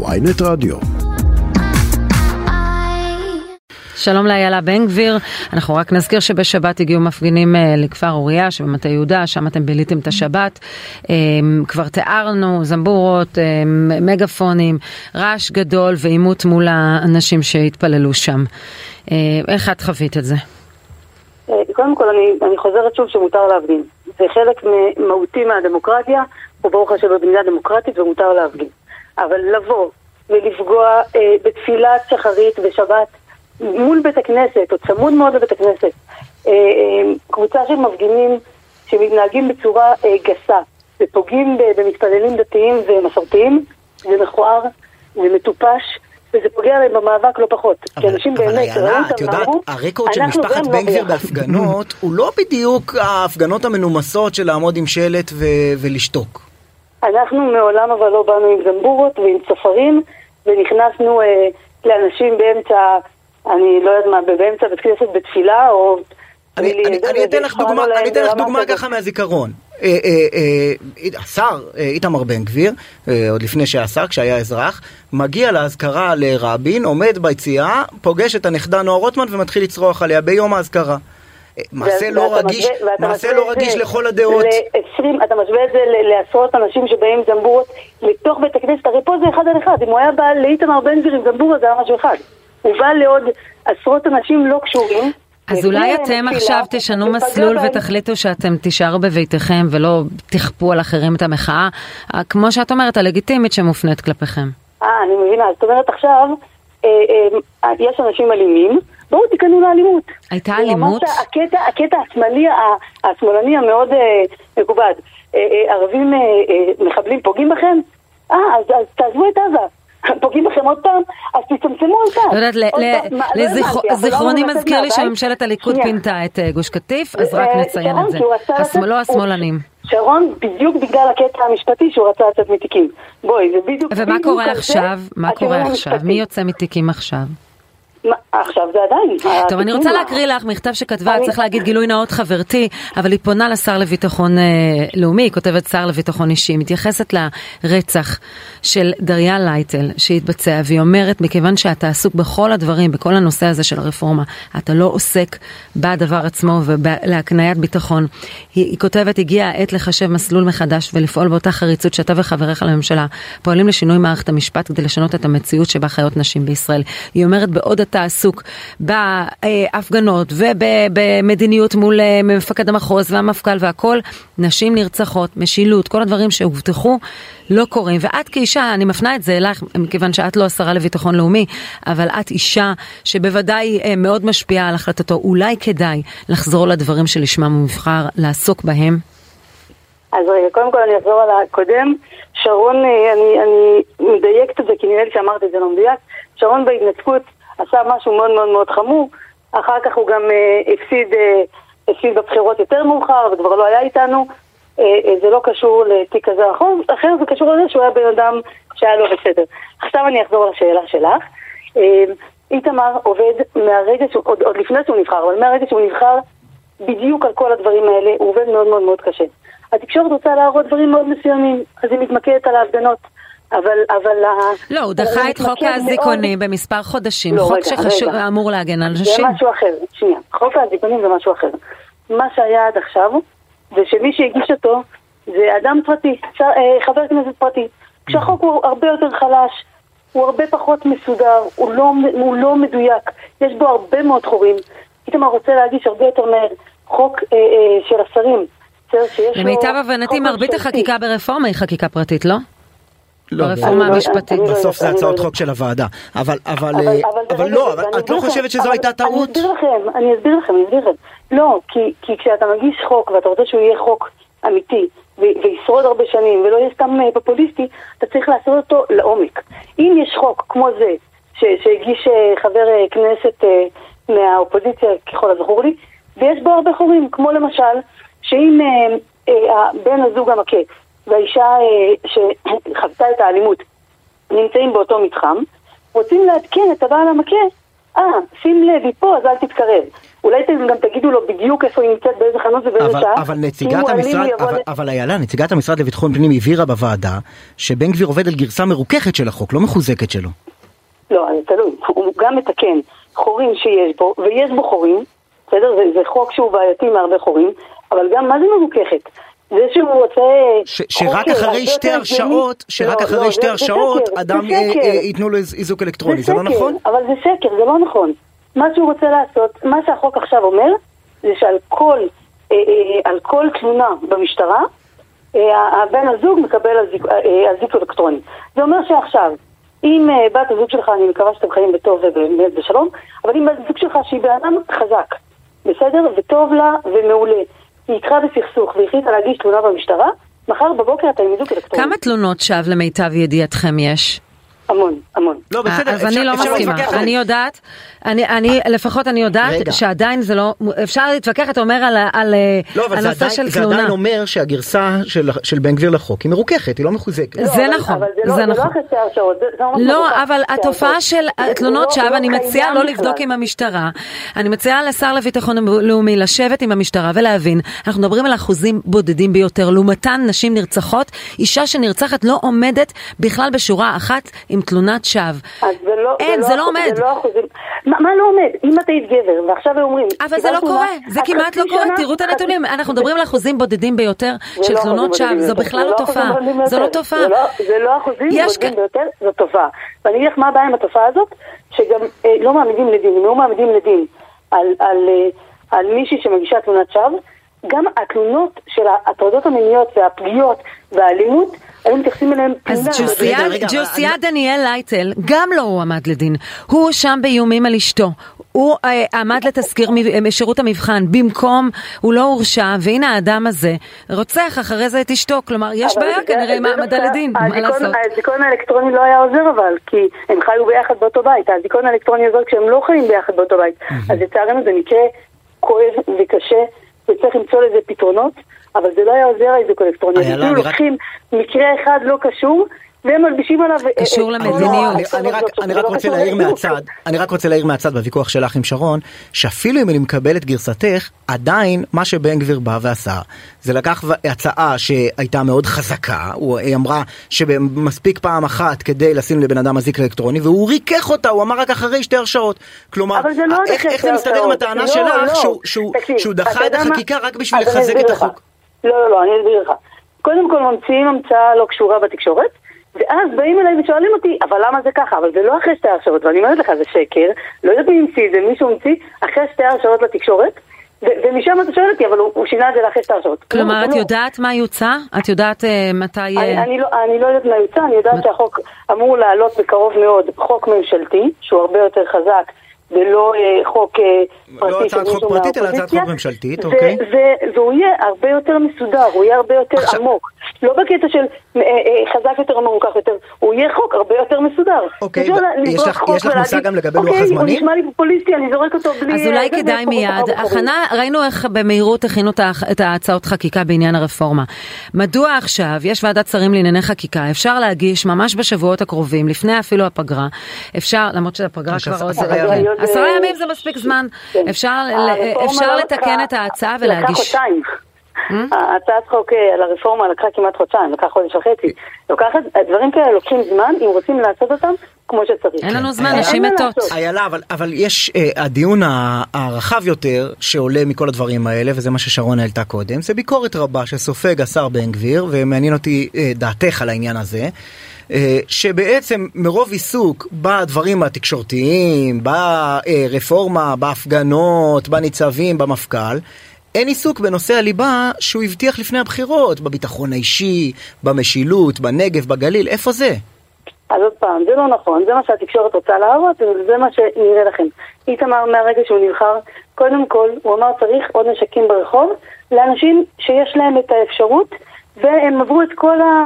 ויינט רדיו. שלום לאיילה בן גביר, אנחנו רק נזכיר שבשבת הגיעו מפגינים אה, לכפר אוריה שבמטה יהודה, שם אתם ביליתם את השבת. אה, כבר תיארנו זמבורות, אה, מגפונים, רעש גדול ועימות מול האנשים שהתפללו שם. איך את חווית את זה? קודם כל אני, אני חוזרת שוב שמותר להפגין. זה חלק מהותי מהדמוקרטיה, וברוך השם במדינה דמוקרטית ומותר להפגין. אבל לבוא ולפגוע אה, בתפילת שחרית בשבת מול בית הכנסת, או צמוד מאוד לבית הכנסת, אה, אה, קבוצה של מפגינים שמתנהגים בצורה אה, גסה ופוגעים במתפללים דתיים ומסורתיים, זה מכוער, זה מטופש. וזה פוגע להם במאבק לא פחות. כי אנשים באמת ראו אותם ואמרו, הרקורד של משפחת בן גביר בהפגנות הוא לא בדיוק ההפגנות המנומסות של לעמוד עם שלט ולשתוק. אנחנו מעולם אבל לא באנו עם זמבורות ועם צופרים, ונכנסנו אה, לאנשים באמצע, אני לא יודעת מה, באמצע בית כנסת בתפילה, או... אני אתן לך דוגמה, אני אתן לך דוגמה ככה מהזיכרון. אה, אה, אה, השר איתמר בן גביר, עוד לפני שהיה שר, כשהיה אזרח, מגיע לאזכרה לרבין, עומד ביציאה, פוגש את הנכדה נועה רוטמן ומתחיל לצרוח עליה ביום האזכרה. מעשה לא רגיש, מעשה לא רגיש לכל הדעות. ל-20, אתה משווה את זה לעשרות אנשים שבאים זמבורות לתוך בית הכנסת, הרי פה זה אחד על אחד, אם הוא היה בא לאיתמר בן גביר עם זמבורות זה היה משהו אחד. הוא בא לעוד עשרות אנשים לא קשורים. אז אולי אתם עכשיו תשנו מסלול ותחליטו שאתם תישארו בביתכם ולא תכפו על אחרים את המחאה, כמו שאת אומרת, הלגיטימית שמופנית כלפיכם. אה, אני מבינה. זאת אומרת עכשיו, אה, אה, יש אנשים אלימים, בואו תיכנעו לאלימות. הייתה אלימות? הקטע, הקטע השמאלי, השמאלני המאוד מכובד. ערבים מחבלים פוגעים בכם? אה, אז, אז תעזבו את עזה. פוגעים בכם עוד פעם, אז תצמצמו על כך. לא יודעת, לזיכרוני מזכיר לי שממשלת הליכוד פינתה את גוש קטיף, אז רק נציין את זה. לא השמאלנים. שרון, בדיוק בגלל הקטע המשפטי שהוא רצה לצאת מתיקים. בואי, זה בדיוק... ומה קורה עכשיו? מה קורה עכשיו? מי יוצא מתיקים עכשיו? עכשיו זה עדיין. טוב, אני רוצה להקריא לך מכתב שכתבה, צריך להגיד גילוי נאות חברתי, אבל היא פונה לשר לביטחון אה, לאומי, היא כותבת שר לביטחון אישי, מתייחסת לרצח של דריה לייטל שהתבצע, והיא אומרת, מכיוון שאתה עסוק בכל הדברים, בכל הנושא הזה של הרפורמה, אתה לא עוסק בדבר עצמו ולהקניית ביטחון. היא, היא כותבת, הגיעה העת לחשב מסלול מחדש ולפעול באותה חריצות שאתה וחבריך לממשלה פועלים לשינוי מערכת המשפט כדי לשנות את המציאות שבה חיות נשים בישראל. היא אומרת, בעוד אתה עסוק בהפגנות ובמדיניות מול אה, מפקד המחוז והמפכ"ל והכל, נשים נרצחות, משילות, כל הדברים שהובטחו לא קורים. ואת כאישה, אני מפנה את זה אלייך, מכיוון שאת לא השרה לביטחון לאומי, אבל את אישה שבוודאי אה, מאוד משפיעה על החלטתו. אולי כדאי לחזור לדברים שלשמם הוא נבחר לעסוק בהם? אז רגע, קודם כל אני אחזור על הקודם. שרון, אה, אני, אני מדייקת את זה, כי נראה לי שאמרתי את זה לא מדויק. שרון בהתנתקות עשה משהו מאוד מאוד מאוד חמור, אחר כך הוא גם אה, הפסיד, אה, הפסיד בבחירות יותר מאוחר וכבר לא היה איתנו, אה, זה לא קשור לתיק כזה או אחר, זה קשור לזה שהוא היה בן אדם שהיה לו בסדר. עכשיו אני אחזור לשאלה שלך. איתמר עובד מהרגע, שהוא, עוד, עוד לפני שהוא נבחר, אבל מהרגע שהוא נבחר בדיוק על כל הדברים האלה, הוא עובד מאוד מאוד מאוד קשה. התקשורת רוצה להראות דברים מאוד מסוימים, אז היא מתמקדת על ההפגנות. אבל, אבל... לא, הוא דחה את חוק האזיקונים מאוד... במספר חודשים, לא, חוק שאמור להגן על נשים. זה משהו אחר, שנייה. חוק האזיקונים זה משהו אחר. מה שהיה עד עכשיו, זה שמי שהגיש אותו זה אדם פרטי, אה, חבר כנסת פרטי. כשהחוק הוא הרבה יותר חלש, הוא הרבה פחות מסודר, הוא לא, הוא לא מדויק, יש בו הרבה מאוד חורים. איתמר רוצה להגיש הרבה יותר מהר חוק אה, אה, של השרים. למיטב הבנתי, מרבית החקיקה ברפורמה היא חקיקה פרטית, לא? לא, ברפורמה לא- המשפטית. בסוף זה הצעות חוק של הוועדה. אבל לא, את לא חושבת שזו הייתה טעות? אני אסביר לכם, אני אסביר לכם, אני אסביר לכם. לא, כי כשאתה מגיש חוק ואתה רוצה שהוא יהיה חוק אמיתי וישרוד הרבה שנים ולא יהיה סתם אה, פופוליסטי, אתה צריך לעשות אותו לעומק. אם יש חוק כמו זה שהגיש אה, חבר אה, כנסת מהאופוזיציה, ככל הזכור לי, ויש בו הרבה חורים, כמו למשל, שאם בן הזוג המכה והאישה אה, שחוותה את האלימות נמצאים באותו מתחם, רוצים לעדכן את הבעל המכה אה, שים לב, היא פה, אז אל תתקרב. אולי אתם גם תגידו לו בדיוק איפה היא נמצאת, באיזה חנות ובאיזה שעה. אבל נציגת המשרד, אבל, אבל איילה, נציגת המשרד לביטחון פנים הבהירה בוועדה שבן גביר עובד על גרסה מרוככת של החוק, לא מחוזקת שלו. לא, זה תלוי, הוא גם מתקן חורים שיש בו, ויש בו חורים, בסדר? זה, זה חוק שהוא בעייתי מהרבה חורים, אבל גם מה זה מרוככת? זה שהוא רוצה... שרק אחרי שתי הרשעות, שרק לא, אחרי לא, שתי הרשעות אדם אה, אה, ייתנו לו איזוק אלקטרוני, זה לא נכון? אבל זה שקר, זה לא נכון. מה שהוא רוצה לעשות, מה שהחוק עכשיו אומר, זה שעל כל, אה, על כל תלונה במשטרה, הבן הזוג מקבל אזיק אלקטרוני. זה אומר שעכשיו, אם בת הזוג שלך, אני מקווה שאתם חיים בטוב ובאמת בשלום, אבל אם בת הזוג שלך שהיא בן אדם חזק, בסדר? וטוב לה ומעולה. היא יקרה בסכסוך והחליטה להגיש תלונה במשטרה, מחר בבוקר אתה עם איזוק אלקטרוני. כמה תלונות שווא למיטב ידיעתכם יש? המון, המון. לא, בסדר, אז אני לא מסכימה. אני יודעת, אני, אני, לפחות אני יודעת רגע. שעדיין זה לא, אפשר להתווכח, אתה אומר על, על, לא, על הנושא של תלונה. זה עדיין אומר שהגרסה של, של בן גביר לחוק היא מרוככת, היא לא מחוזקת. לא, זה אבל, נכון, אבל זה, לא, זה, לא, נכון. לא. לא, אבל התופעה של תלונות לא- שווא, לא אני מציעה לא לבדוק עם המשטרה. אני מציעה לשר לביטחון לאומי לשבת עם המשטרה ולהבין, אנחנו מדברים על אחוזים בודדים ביותר, לעומתן נשים נרצחות, אישה שנרצחת לא עומדת בכלל בשורה אחת עם תלונת שווא. לא, אין, זה לא, זה לא עומד. זה לא אחוזים. מה, מה לא עומד? אם את היית גבר, ועכשיו הם אומרים... אבל זה לא קורה, זה כמעט לא קורה, תראו את הנתונים. אנחנו מדברים על אחוזים בודדים ביותר של לא תלונות שווא, זו בכלל לא תופעה. זו לא תופעה. זה לא אחוזים בודדים ביותר, זו תופעה. ואני אגיד לך מה הבעיה עם התופעה הזאת, שגם אה, לא מעמידים לדין, אם לא מעמידים לדין על אה, מישהי שמגישה תלונת שווא, גם התלונות של ההטרדות המיניות והפגיעות והאלימות היו מתייחסים אליהם אז ג'וסיה דניאל לייטל, גם לא הועמד לדין. הוא הואשם באיומים על אשתו. הוא אה, עמד לתזכיר משירות המבחן, במקום, הוא לא הורשע, והנה האדם הזה רוצח אחרי זה את אשתו, כלומר, יש בעיה כנראה עם העמדה לדין, מה לעשות? הזיכרון האלקטרוני לא היה עוזר אבל, כי הם חיו ביחד באותו בית, הזיכרון האלקטרוני עוזר כשהם לא חיים ביחד באותו בית, אז לצערנו זה מקרה כואב וקשה, וצריך למצוא לזה פתרונות. אבל זה לא היה עוזר האיזוק האלקטרוני. כאילו לוקחים מקרה אחד לא קשור, והם מלבישים עליו... אה, קשור למדיניות. אני רק רוצה להעיר מהצד, אני רק רוצה להעיר מהצד בוויכוח שלך עם שרון, שאפילו אם אני מקבל את גרסתך, עדיין מה שבן גביר בא ועשה, זה לקח הצעה שהייתה מאוד חזקה, היא אמרה שמספיק פעם אחת כדי לשים לבן אדם אזיק אלקטרוני, והוא ריכך אותה, הוא אמר רק אחרי שתי הרשעות. כלומר, לא איך זה מסתדר עם הטענה לא, שלך לא. שהוא דחה את החקיקה רק בשביל לחזק את החוק? לא, לא, לא, אני אסביר לך. קודם כל ממציאים המצאה לא קשורה בתקשורת, ואז באים אליי ושואלים אותי, אבל למה זה ככה? אבל זה לא אחרי שתי הרשעות, ואני אומרת לך, זה שקר, לא יודעת מי המציא את זה, מישהו המציא אחרי שתי הרשעות לתקשורת, ומשם אתה שואל אותי, אבל הוא, שינה את זה לאחרי שתי הרשעות. כלומר, לא, את לא. יודעת מה יוצא? את יודעת אה, מתי... אני, אני, לא, אני לא יודעת מה יוצא, אני יודעת שהחוק אמור לעלות בקרוב מאוד חוק ממשלתי, שהוא הרבה יותר חזק ולא אה, חוק אה, פרטי לא הצעת חוק פרטית, אלא הצעת חוק ממשלתית, אוקיי. והוא יהיה הרבה יותר מסודר, הוא יהיה הרבה יותר עמוק. לא בקטע של אה, חזק יותר או מרוכך יותר, הוא יהיה חוק הרבה יותר מסודר. אוקיי, יש לך מושג גם לגבי לוח הזמנים? אוקיי, הוא נשמע לי פופוליסטי, אני זורק אותו בלי... אז אולי כדאי מיד, הכנה, ראינו איך במהירות הכינו את ההצעות חקיקה בעניין הרפורמה. מדוע עכשיו יש ועדת שרים לענייני חקיקה, אפשר להגיש ממש בשבועות הקרובים, לפני אפילו הפגרה, אפשר, למרות שהפגרה כבר עוד... עשרה ימים זה מספיק זמן. כן. אפשר לא לתקן את ההצעה ולהגיש. לקח חודשיים. Hmm? הצעת חוק אה, על הרפורמה לקחה כמעט חודשיים, לקח חודש וחצי. לוקחת, דברים כאלה לוקחים זמן, אם רוצים לעשות אותם, כמו שצריך. אין לנו זמן, נשים מתות. איילה, אבל יש אה, הדיון הרחב יותר שעולה מכל הדברים האלה, וזה מה ששרון העלתה קודם, זה ביקורת רבה שסופג השר בן גביר, ומעניין אותי אה, דעתך על העניין הזה. אה, שבעצם מרוב עיסוק בדברים התקשורתיים, ברפורמה, בהפגנות, בניצבים, במפכ"ל, אין עיסוק בנושא הליבה שהוא הבטיח לפני הבחירות, בביטחון האישי, במשילות, בנגב, בגליל, איפה זה? אז עוד פעם, זה לא נכון, זה מה שהתקשורת רוצה להראות, וזה מה שנראה לכם. איתמר מהרגע שהוא נבחר, קודם כל, הוא אמר צריך עוד נשקים ברחוב לאנשים שיש להם את האפשרות, והם עברו את כל ה...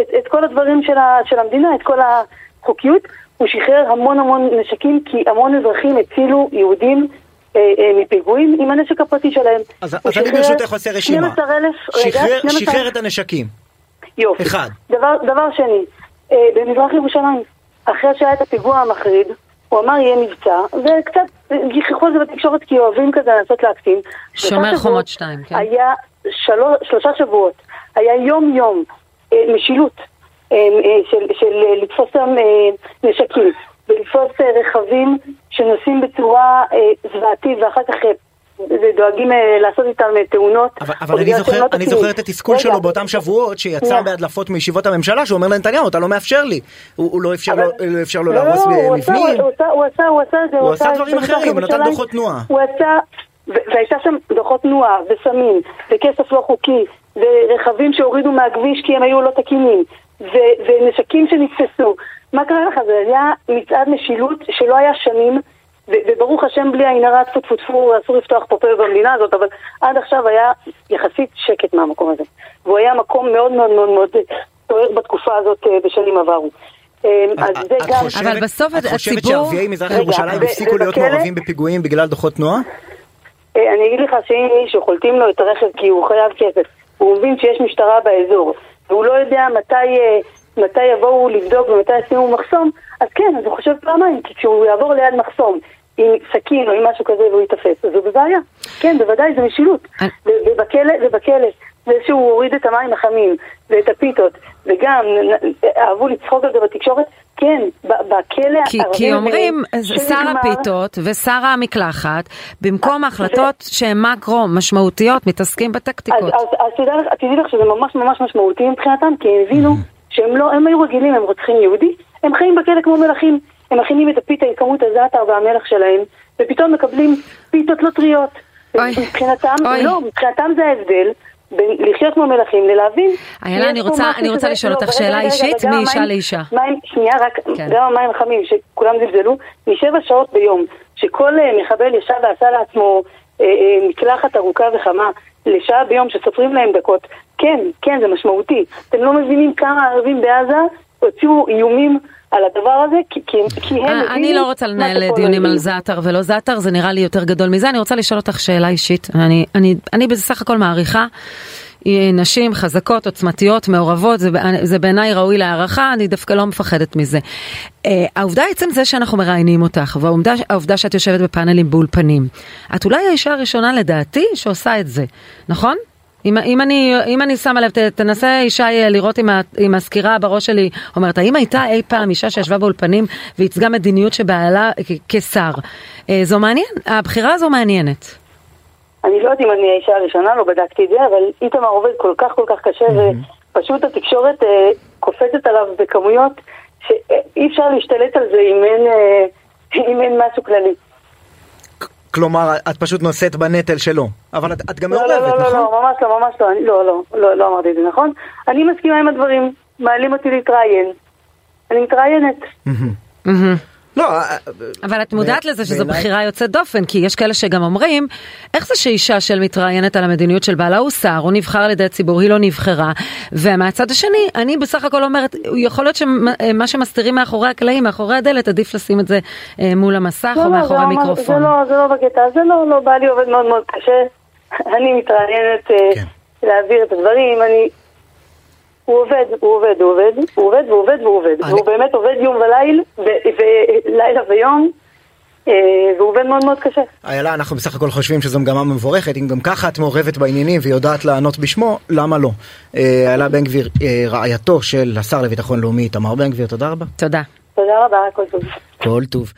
את, את כל הדברים של, ה, של המדינה, את כל החוקיות. הוא שחרר המון המון נשקים כי המון אזרחים הצילו יהודים אה, אה, מפיגועים עם הנשק הפרטי שלהם. אז, אז אני ברשותך עושה רשימה. 12,000, רגע, 12... שחרר את הנשקים. יופי. אחד. דבר, דבר שני, אה, במזרח ירושלים, אחרי שהיה את הפיגוע המחריד, הוא אמר יהיה מבצע, וקצת גיחכו על זה בתקשורת כי אוהבים כזה לנסות להקטין. שומר חומות שתיים, כן. היה שלוש, שלושה שבועות, היה יום יום אה, משילות אה, אה, של, של אה, לתפוס שם אה, נשקים ולתפוס אה, רכבים שנוסעים בצורה אה, זוועתית ואחר כך אה, ודואגים אה, לעשות איתם אה, תאונות. אבל, אבל אני, זוכר, לא אני זוכר את התסכול שלו באותם שבועות שיצא בהדלפות מישיבות הממשלה שהוא אומר לנתניהו אתה לא מאפשר לי הוא, הוא לא אפשר אבל... לו, לא אפשר לו לא, להרוס לא, מבנים. הוא עשה, הוא עשה, הוא עשה, הוא, הוא עשה דברים אחרים, הוא נתן דוחות תנועה. הוא עשה, והייתה שם דוחות תנועה וסמים וכסף לא חוקי ורכבים שהורידו מהכביש כי הם היו לא תקינים ונשקים שנתפסו. מה קרה לך? זה היה מצעד משילות שלא היה שנים וברוך השם בלי עין הרע, טפו טפו טפו, אסור לפתוח פה פה במדינה הזאת, אבל עד עכשיו היה יחסית שקט מהמקום הזה. והוא היה מקום מאוד מאוד מאוד מאוד סוער בתקופה הזאת אה, בשנים עברו. אה, אז זה גם... אבל בסוף הציבור... את חושבת שערביי מזרח ירושלים הפסיקו להיות מעורבים בפיגועים בגלל דוחות תנועה? אה, אני אגיד לך שאם מישהו חולטים לו את הרכב כי הוא חייב כסף, הוא מבין שיש משטרה באזור, והוא לא יודע מתי... מתי יבואו לבדוק ומתי ישימו מחסום, אז כן, אז הוא חושב פעמיים, כי כשהוא יעבור ליד מחסום עם סכין או עם משהו כזה והוא ייתפס, אז הוא בבעיה. כן, בוודאי, זה משילות. ובכלא, ובכלא, זה שהוא הוריד את המים החמים ואת הפיתות, וגם אהבו לצחוק על זה בתקשורת, כן, בכלא... כי, כי אומרים, שר הפיתות ושר המקלחת, במקום החלטות שהן מקרו משמעותיות, מתעסקים בטקטיקות. אז, תדעי לך שזה ממש ממש משמעותי מבחינתם, כי הם הבינו שהם לא, הם היו רגילים, הם רוצחים יהודי, הם חיים בכלא כמו מלכים. הם מכינים את הפיתה עם כמות הזעתר והמלח שלהם, ופתאום מקבלים פיתות לא טריות. מבחינתם, לא, מבחינתם זה ההבדל. לחיות כמו מלכים ללהבין. איילה, אני רוצה, אני רוצה לשאול אותך שאלה אישית מאישה לאישה. מים, שנייה, רק כן. גם המים החמים שכולם זלזלו, משבע שעות ביום, שכל אה, מחבל ישב ועשה לעצמו אה, אה, מקלחת ארוכה וחמה לשעה ביום שסופרים להם דקות, כן, כן, זה משמעותי. אתם לא מבינים כמה ערבים בעזה הוציאו איומים על הדבר הזה, כי, כי, כי הם מבינים... אני לא רוצה לנהל דיונים על זעתר ולא זעתר, זה נראה לי יותר גדול מזה. אני רוצה לשאול אותך שאלה אישית. אני, אני, אני בסך הכל מעריכה. נשים חזקות, עוצמתיות, מעורבות, זה, זה בעיניי ראוי להערכה, אני דווקא לא מפחדת מזה. Uh, העובדה עצם זה שאנחנו מראיינים אותך, והעובדה שאת יושבת בפאנלים באולפנים, את אולי האישה הראשונה לדעתי שעושה את זה, נכון? אם, אם, אני, אם אני שמה לב, ת, תנסה ישי לראות עם הסקירה בראש שלי, אומרת, האם הייתה אי פעם אישה שישבה באולפנים וייצגה מדיניות שבעלה כשר? אה, זו מעניין, הבחירה הזו מעניינת. אני לא יודעת אם אני האישה הראשונה, לא בדקתי את זה, אבל איתמר עובד כל כך כל כך קשה, mm-hmm. ופשוט התקשורת אה, קופצת עליו בכמויות שאי אפשר להשתלט על זה אם אין, אה, אם אין משהו כללי. כלומר, את פשוט נושאת בנטל שלו. אבל את, את גם לא, מעורבת, לא, לא, נכון? לא, לא, ממש לא, ממש לא, אני, לא, לא, לא, לא אמרתי את זה, נכון? אני מסכימה עם הדברים, מעלים אותי להתראיין. אני מתראיינת. לא, אה, אה, אבל את מודעת לזה שזו בחירה יוצאת דופן, כי יש כאלה שגם אומרים, איך זה שאישה של מתראיינת על המדיניות של בעלה הוא שר, הוא נבחר על ידי הציבור, היא לא נבחרה, ומהצד השני, אני בסך הכל אומרת, יכול להיות שמה שמסתירים מאחורי הקלעים, מאחורי הדלת, עדיף לשים את זה אה, מול המסך לא, או מאחורי לא, המיקרופון. זה לא, זה לא בקטע, זה לא, לא, בעלי עובד מאוד מאוד קשה, אני מתראיינת כן. להעביר את הדברים, אני... הוא עובד, הוא עובד, הוא עובד, הוא עובד והוא עובד והוא עובד. והוא באמת עובד יום וליל, ולילה ויום. אה, והוא עובד מאוד מאוד קשה. איילה, אנחנו בסך הכל חושבים שזו מגמה מבורכת, אם גם ככה את מעורבת בעניינים ויודעת לענות בשמו, למה לא? אה, איילה בן גביר, אה, רעייתו של השר לביטחון לאומי, תמר בן גביר, תודה רבה. תודה. תודה רבה, כל טוב. כל טוב.